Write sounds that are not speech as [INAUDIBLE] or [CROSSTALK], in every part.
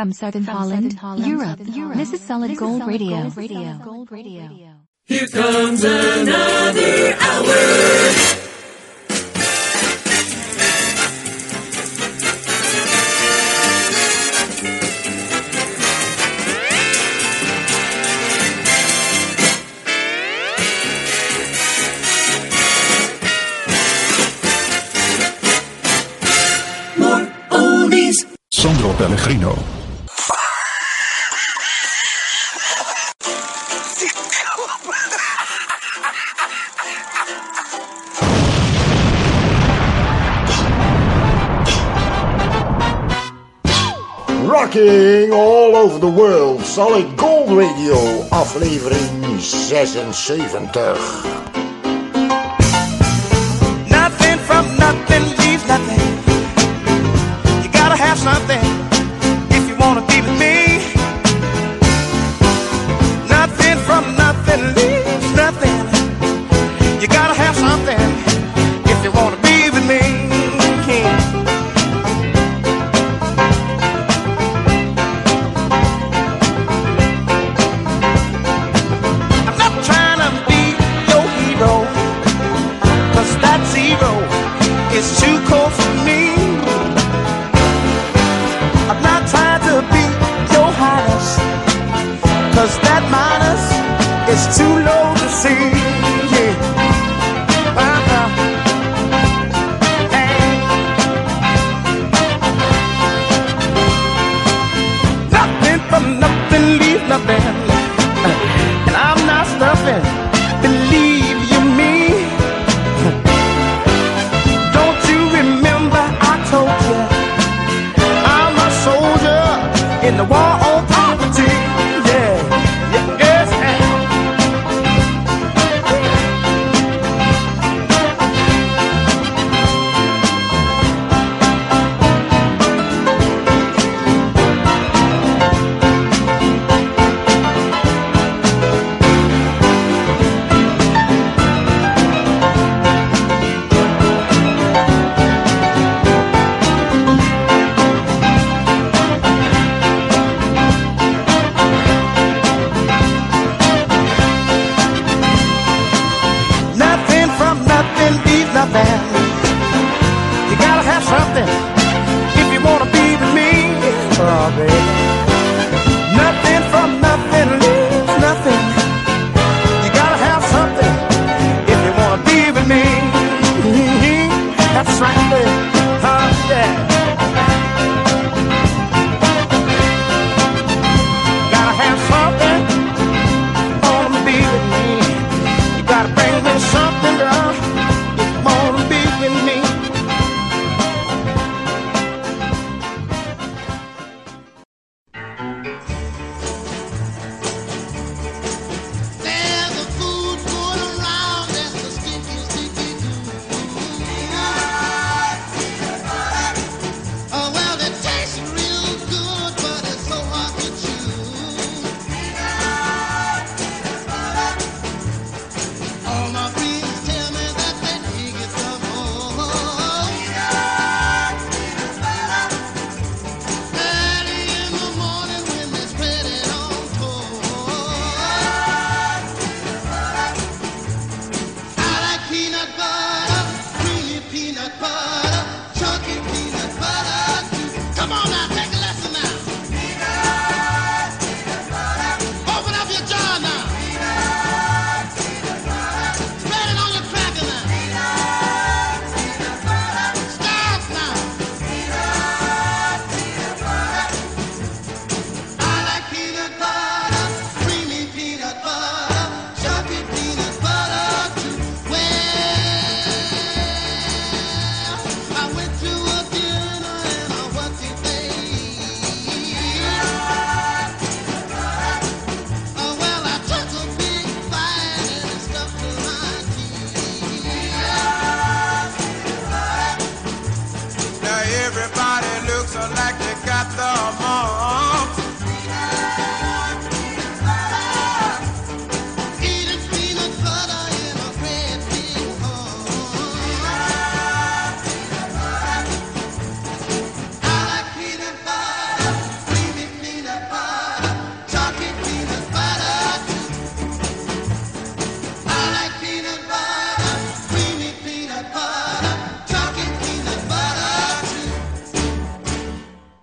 From Southern From Holland, Southern Holland Europe, Southern Europe, This is Solid, this Gold, is Solid Radio. Gold Radio. Gold Radio. Here comes another hour. the World Solid Gold Radio, aflevering 76. Nothing from nothing leaves nothing. You gotta have something.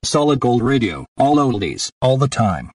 Solid Gold Radio, all oldies, all the time.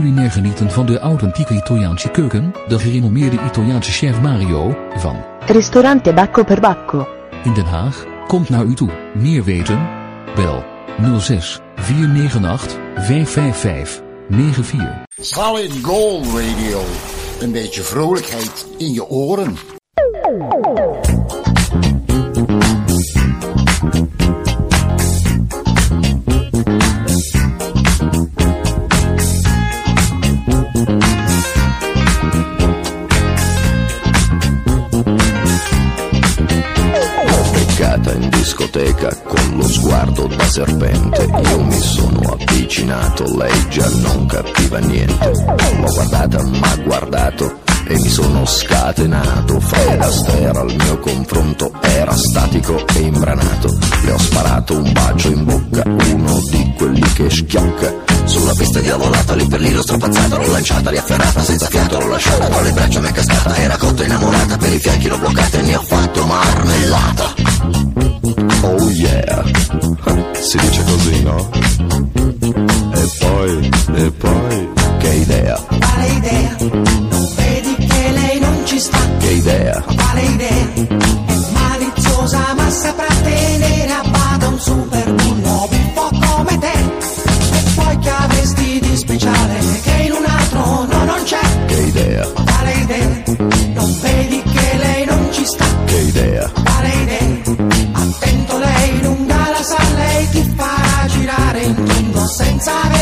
Culinair genieten van de authentieke Italiaanse keuken, de gerenommeerde Italiaanse chef Mario, van Ristorante Bacco per Bacco. in Den Haag, komt naar u toe. Meer weten? Bel 06 498 555 94. Solid Gold Radio. Een beetje vrolijkheid in je oren. Discoteca con lo sguardo da serpente. Io mi sono avvicinato, lei già non capiva niente. L'ho guardata, m'ha guardato e mi sono scatenato. Fred Astaire al mio confronto era statico e imbranato. Le ho sparato un bacio in bocca, uno di quelli che schiocca. Sulla pista diavolata, lì per lì l'ho strapazzata, l'ho lanciata, riafferrata, senza fiato l'ho lasciata, tra le braccia mi è cascata, era cotta innamorata, per i fianchi l'ho bloccata e ne ho fatto marmellata. Oh yeah, si dice così, no? E poi, e poi, Che idea, Quale idea? Non vedi che lei non ci sta? che idea, Quale idea? È maliziosa ma saprà tenere tondo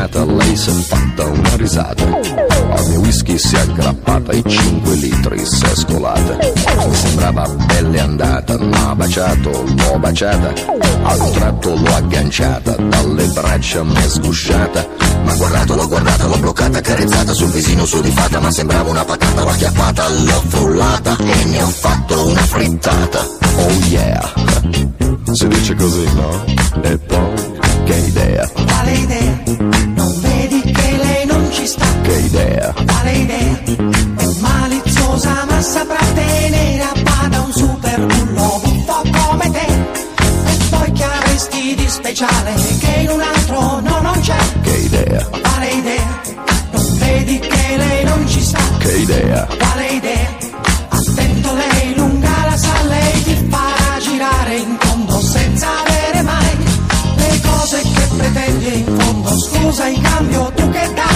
un'aranciata, lei si è fatta una risata, al mio whisky si è aggrappata e 5 litri si è scolata, mi sembrava belle andata, m'ha baciato, l'ho baciata, a un tratto l'ho agganciata, dalle braccia m'è sgusciata, ma guardato, l'ho guardata, l'ho bloccata, carezzata sul visino sudifata, ma sembrava una patata, l'ho acchiappata, l'ho frullata e ne ho fatto una frittata. Oh yeah, si dice così, no? E poi, che idea, Quale idea? Vedi che idea, Quale idea? Maliziosa ma saprà tenere a bada un super bullo buffo come te. E poi che avresti di speciale che in un altro no non c'è? che idea, Quale idea? Non vedi che lei non ci sta? che idea, Quale idea? Attento lei lunga la sa, lei ti farà girare in tondo senza avere mai le cose che pretendi in fondo. Scusa in cambio tu che dai?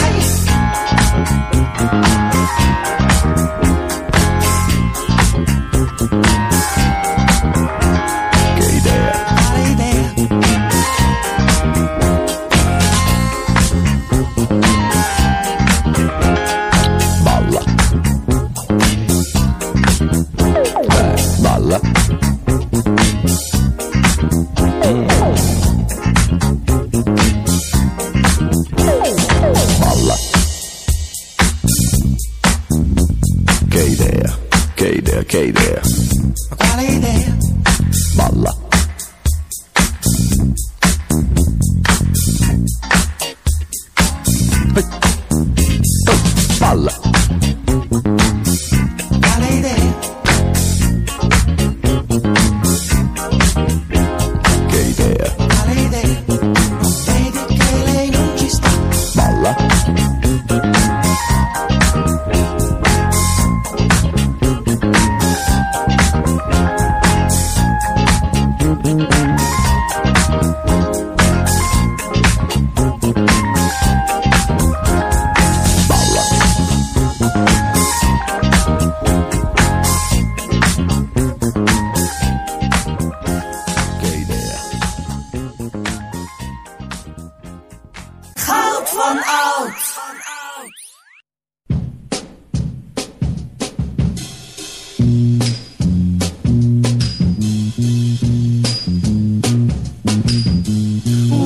Van oud.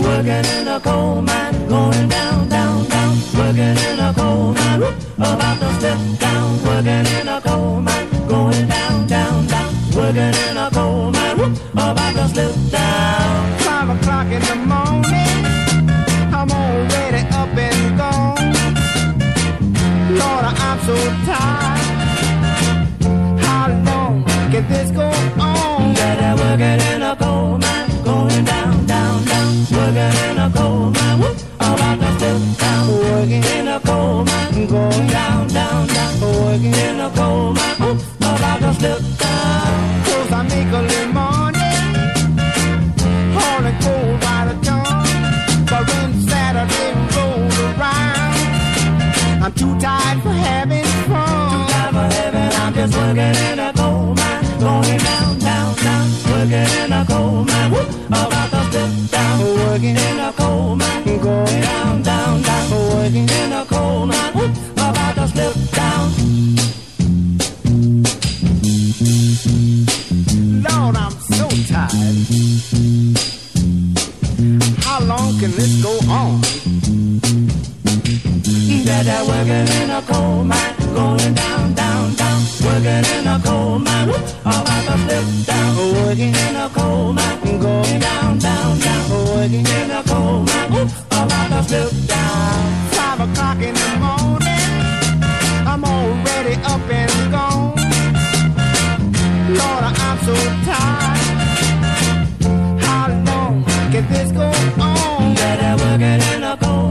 Working in a coal mine, going down, down, down. Working in a coal mine, about to step down, working in a coal mine, going down, down, down, working in a coal mine, about to slip I'm so tired. How long can this go on? I working in a coal mine, going down, down, down, working in a coal mine, whoop, about to slip down, Working, in a coal mine, going down, down, down, working. in a coal mine, whoop, too tired for having fun. Time for heaven, I'm just working in a coal mine, going down, down, down, working in a coal mine, whoop, about to slip down, Working, in a coal mine, going, down, down, down, working. in a coal mine, whoop, about to slip down. Lord, I'm so tired. How long can this go on? That working in a coal mine, going down, down, down, working in a coal mine, whoop, about to slip down, Working, in a coal mine, going, down, down, down, working. in a coal mine, whoop, about to slip down. Five o'clock in the morning, I'm already up and gone. Lord, I'm so tired. How long can this go on? That working in a coal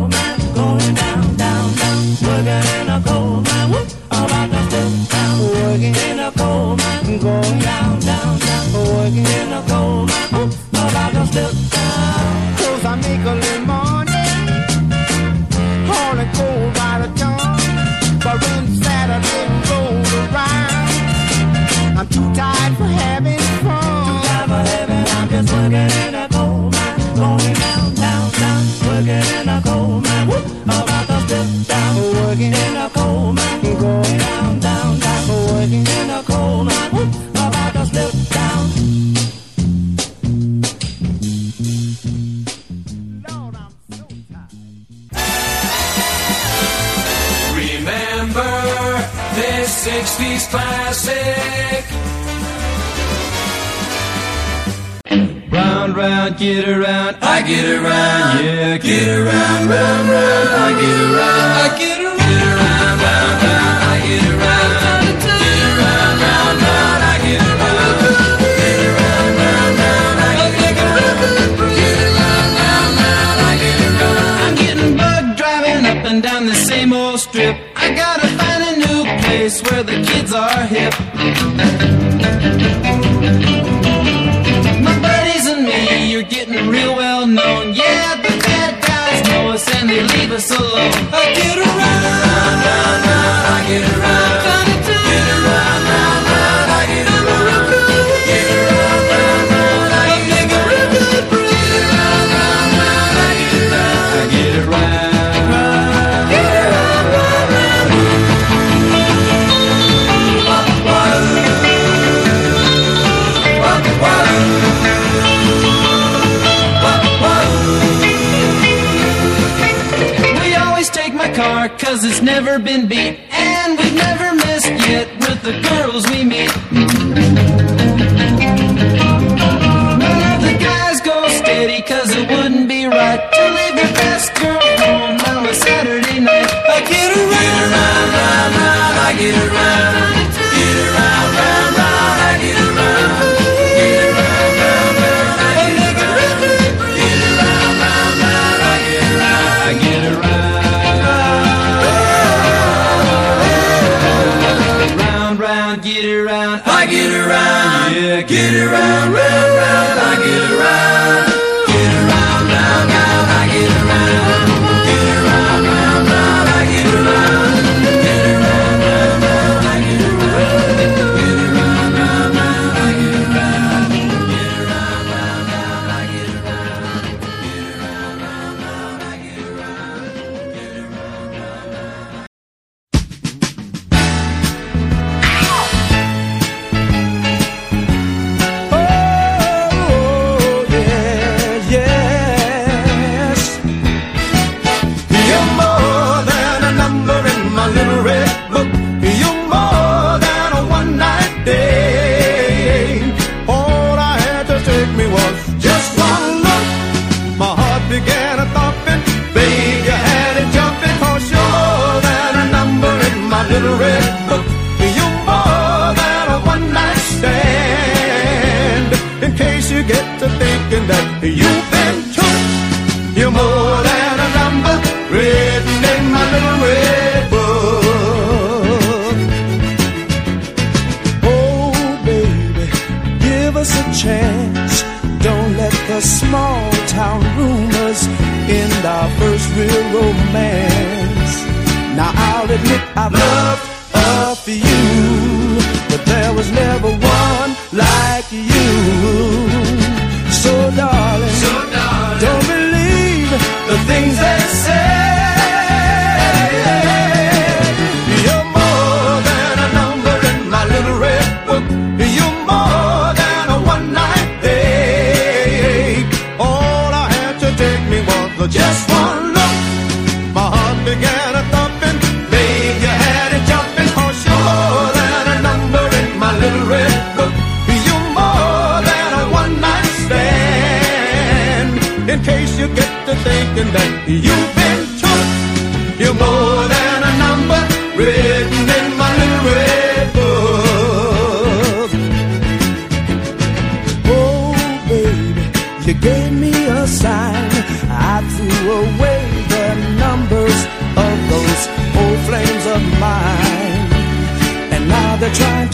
working in a coal mine, whoop, about to slip down, Working, in a coal mine, going, down, down, down, working. in a coal mine, whoop, about to slip down. Cause I make little money, hauling coal by the ton. But when Saturday rolls around, I'm too tired for having Round, round, get around. I get around, Yeah, get around, round, round. I get around, I get around, get around, round, round. I get around, get around, round, round. I get around, get around, round, round. I get around, get around, round, round. I get around. I'm getting bugged driving up and down the same old strip. I gotta find a new place where the kids are hip. Never been beat And we've never missed yet with the girls we meet None of the guys go steady cause it wouldn't be right To leave your best girl home on a Saturday night I get around, round, round, round. I get around, chance. Don't let the small town rumors end our first real romance. Now I'll admit I've loved a few, but there was never one like you. So darling,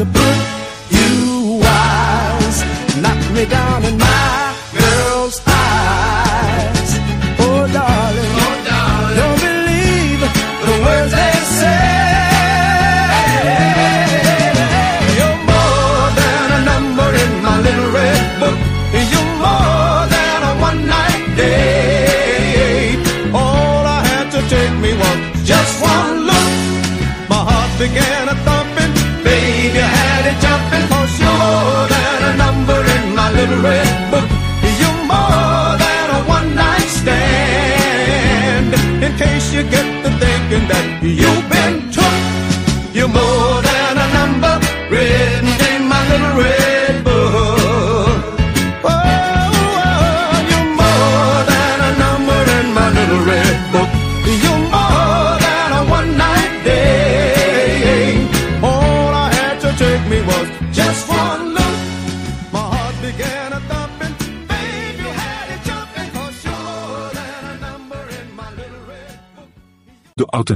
to put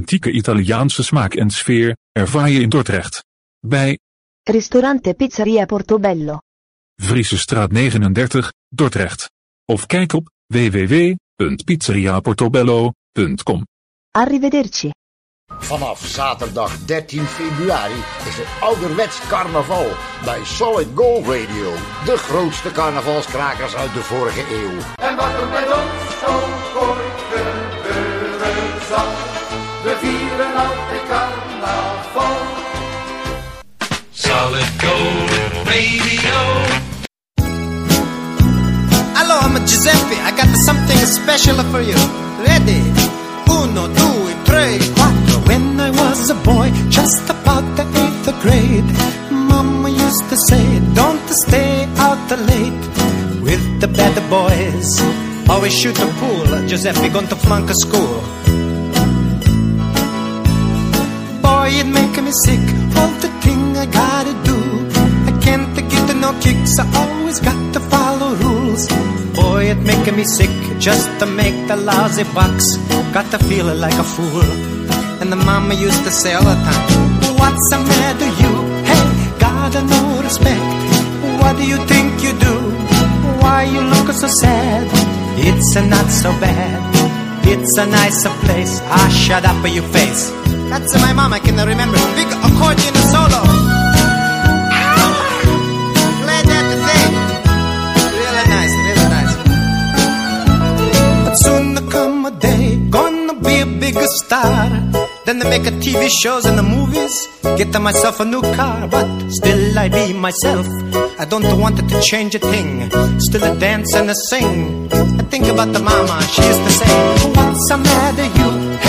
authentieke Italiaanse smaak en sfeer ervaar je in Dordrecht. Bij Ristorante Pizzeria Portobello. Friese straat 39, Dordrecht. Of kijk op www.pizzeriaportobello.com. Arrivederci. Vanaf zaterdag 13 februari is het ouderwets carnaval bij Solid Gold Radio. De grootste carnavalskrakers uit de vorige eeuw. En wat er met ons we vieren altijd carnaval. Solid Gold Radio. Hello, I'm Giuseppe. I got something special for you. Ready? Uno, due, tre, quattro. When I was a boy, just about the eighth grade, Mama used to say, Don't stay out late with the bad boys. Always shoot the pool. Giuseppe to flunk a school. Me sick. All the thing I gotta do. I can't get no kicks. I always got to follow rules. Boy, it making me sick just to make the lousy bucks. Got to feel like a fool. And the mama used to say all the time, What's the matter, you? Hey, gotta no respect. What do you think you do? Why you look so sad? It's a not so bad. It's a nicer place. Ah, shut up, your face. That's my mom. I can remember. Big accordion solo. Play that thing. Really nice, really nice. But soon there come a day, gonna be a bigger star. Then they make a TV shows and the movies. Get myself a new car, but still I be myself. I don't want it to change a thing. Still I dance and I sing. I think about the mama, she used to say, What's the matter, you?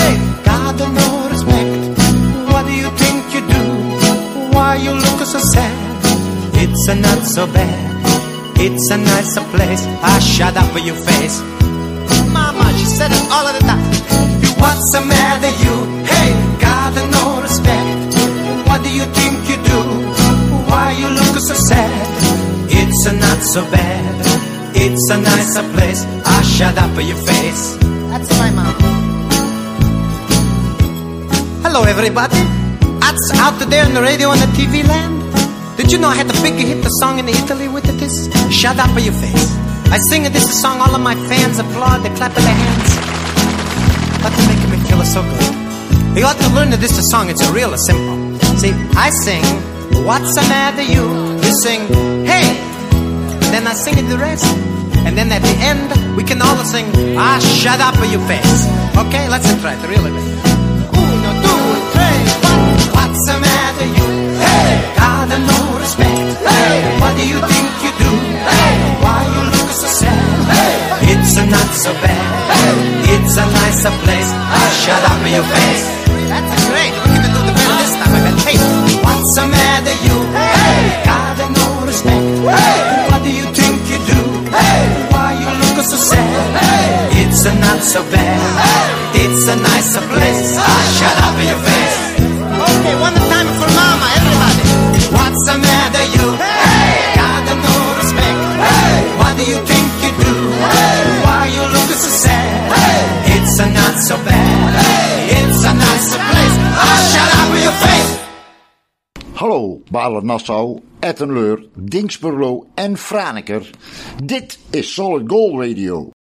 so sad. It's a not so bad. It's a nicer place. I shut up for your face. Mama, she said it all of the time. What's the matter, you? Hey, got no respect. What do you think you do? Why you look so sad? It's a not so bad. It's a nicer place. I shut up for your face. That's my mom. Hello, everybody. That's out there on the radio and the TV land. Did you know I had the big hit the song in Italy with it? This shut up for your face. I sing this song, all of my fans applaud, they clap their hands. They're making me feel so good. You ought to learn that this is song, it's a real simple. See, I sing, what's the matter you? You sing, hey! Then I sing it the rest. And then at the end, we can all sing, ah, shut up for your face. Okay, let's try it really. Uno, due, tre, quattro. What's the matter you? Hey! Got no respect. Hey! What do you think you do? Hey! Why you look so sad? Hey! It's a not so bad. Hey! It's a nicer place. Ah, shut up your face. That's great. Gonna do the this time. I got. What's the matter you? Hey! Got no respect. Hey! What do you think you do? Hey! Why you look so sad? Hey! It's not so bad. It's a nicer place. Ah, shut up your face. Okay, What's the matter you? Hey! Got no respect. Hey! What do you think you do? Hey! Why you look so sad? Hey! It's a not so bad. Hey! It's a nicer place. Ah, shut up your face. Hallo, Balen Nassau, Ettenleur, Dingsperlo en Franeker. Dit is Solid Gold Radio.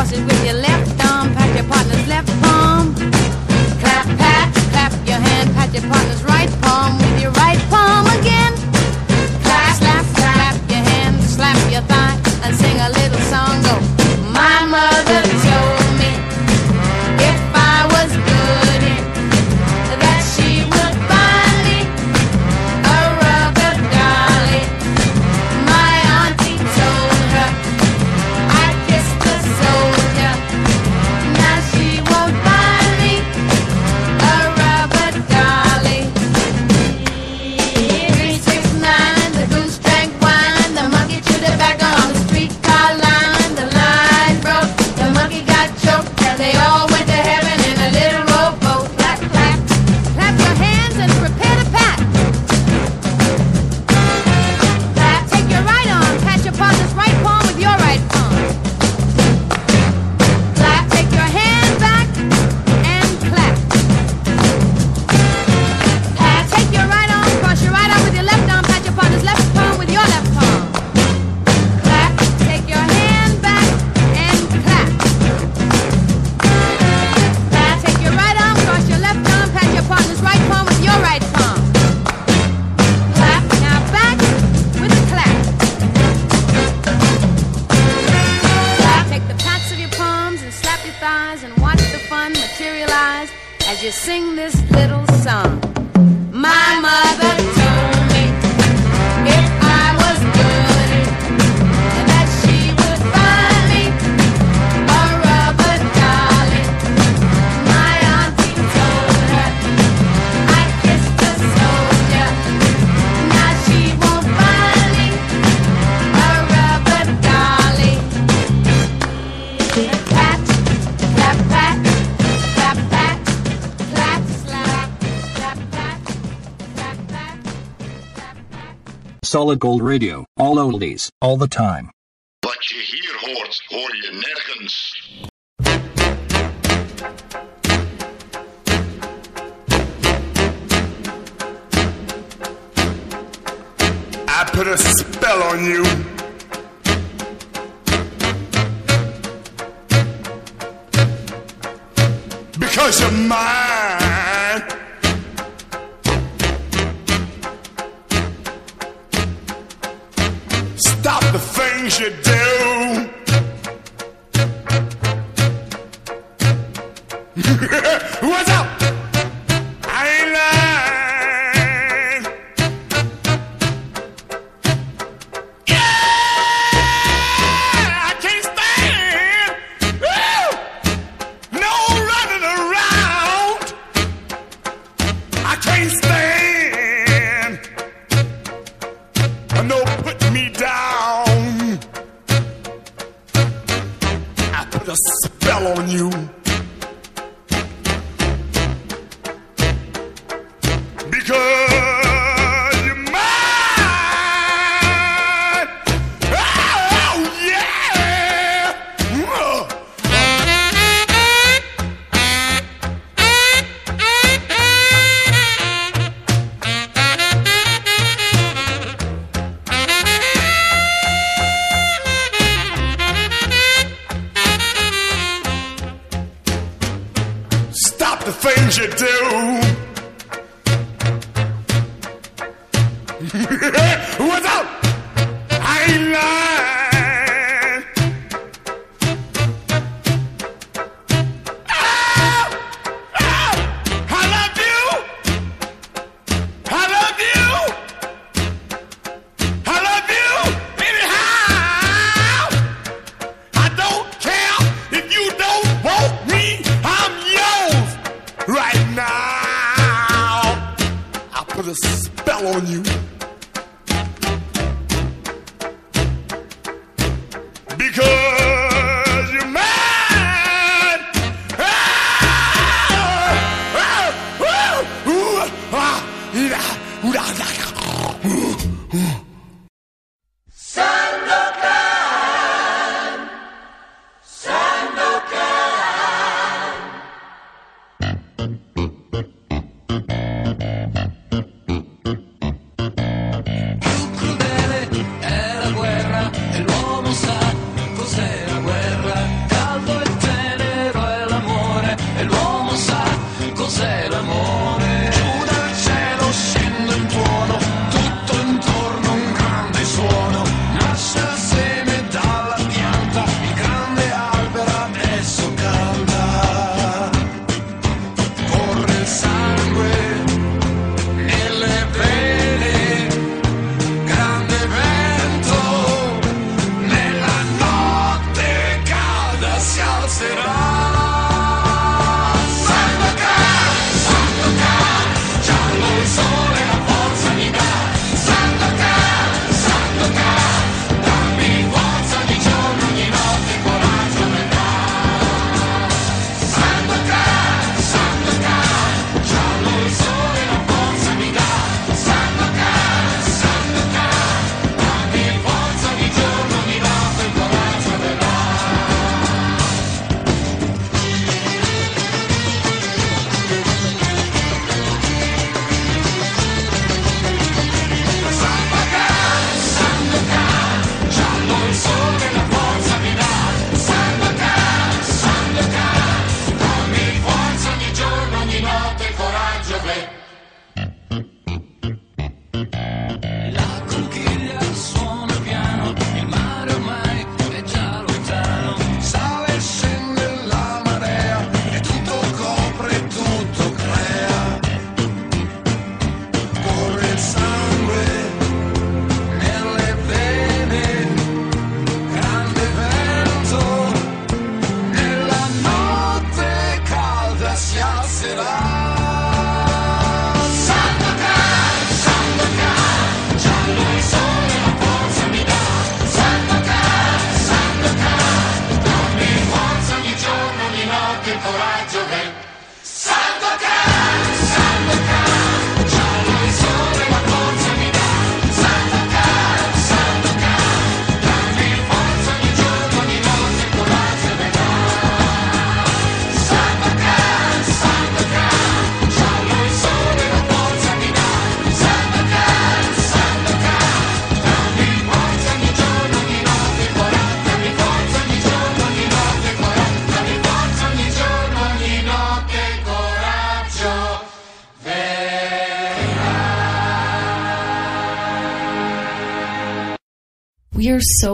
Cross it with your left Solid Gold Radio. All oldies, all the time. Wat je hier hoort, hoor je nergens. I put a spell on you. Because you're mine. Stop the things you do. [LAUGHS] What's up?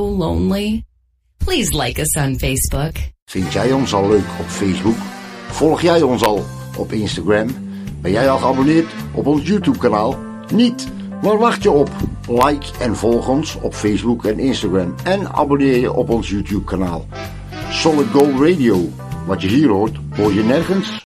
lonely? Please like us on Facebook. Vind jij ons al leuk op Facebook? Volg jij ons al op Instagram? Ben jij al geabonneerd op ons YouTube-kanaal? Niet! Waar wacht je op? Like en volg ons op Facebook en Instagram. En abonneer je op ons YouTube-kanaal. Solid Gold Radio. Wat je hier hoort, hoor je nergens.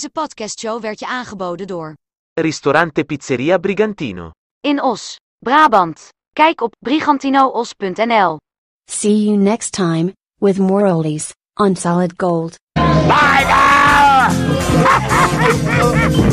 Deze podcastshow werd je aangeboden door Ristorante Pizzeria Brigantino. In Os, Brabant. Kijk op brigantinoos.nl. See you next time, with more oldies, on Solid Gold. Bye now! [LAUGHS]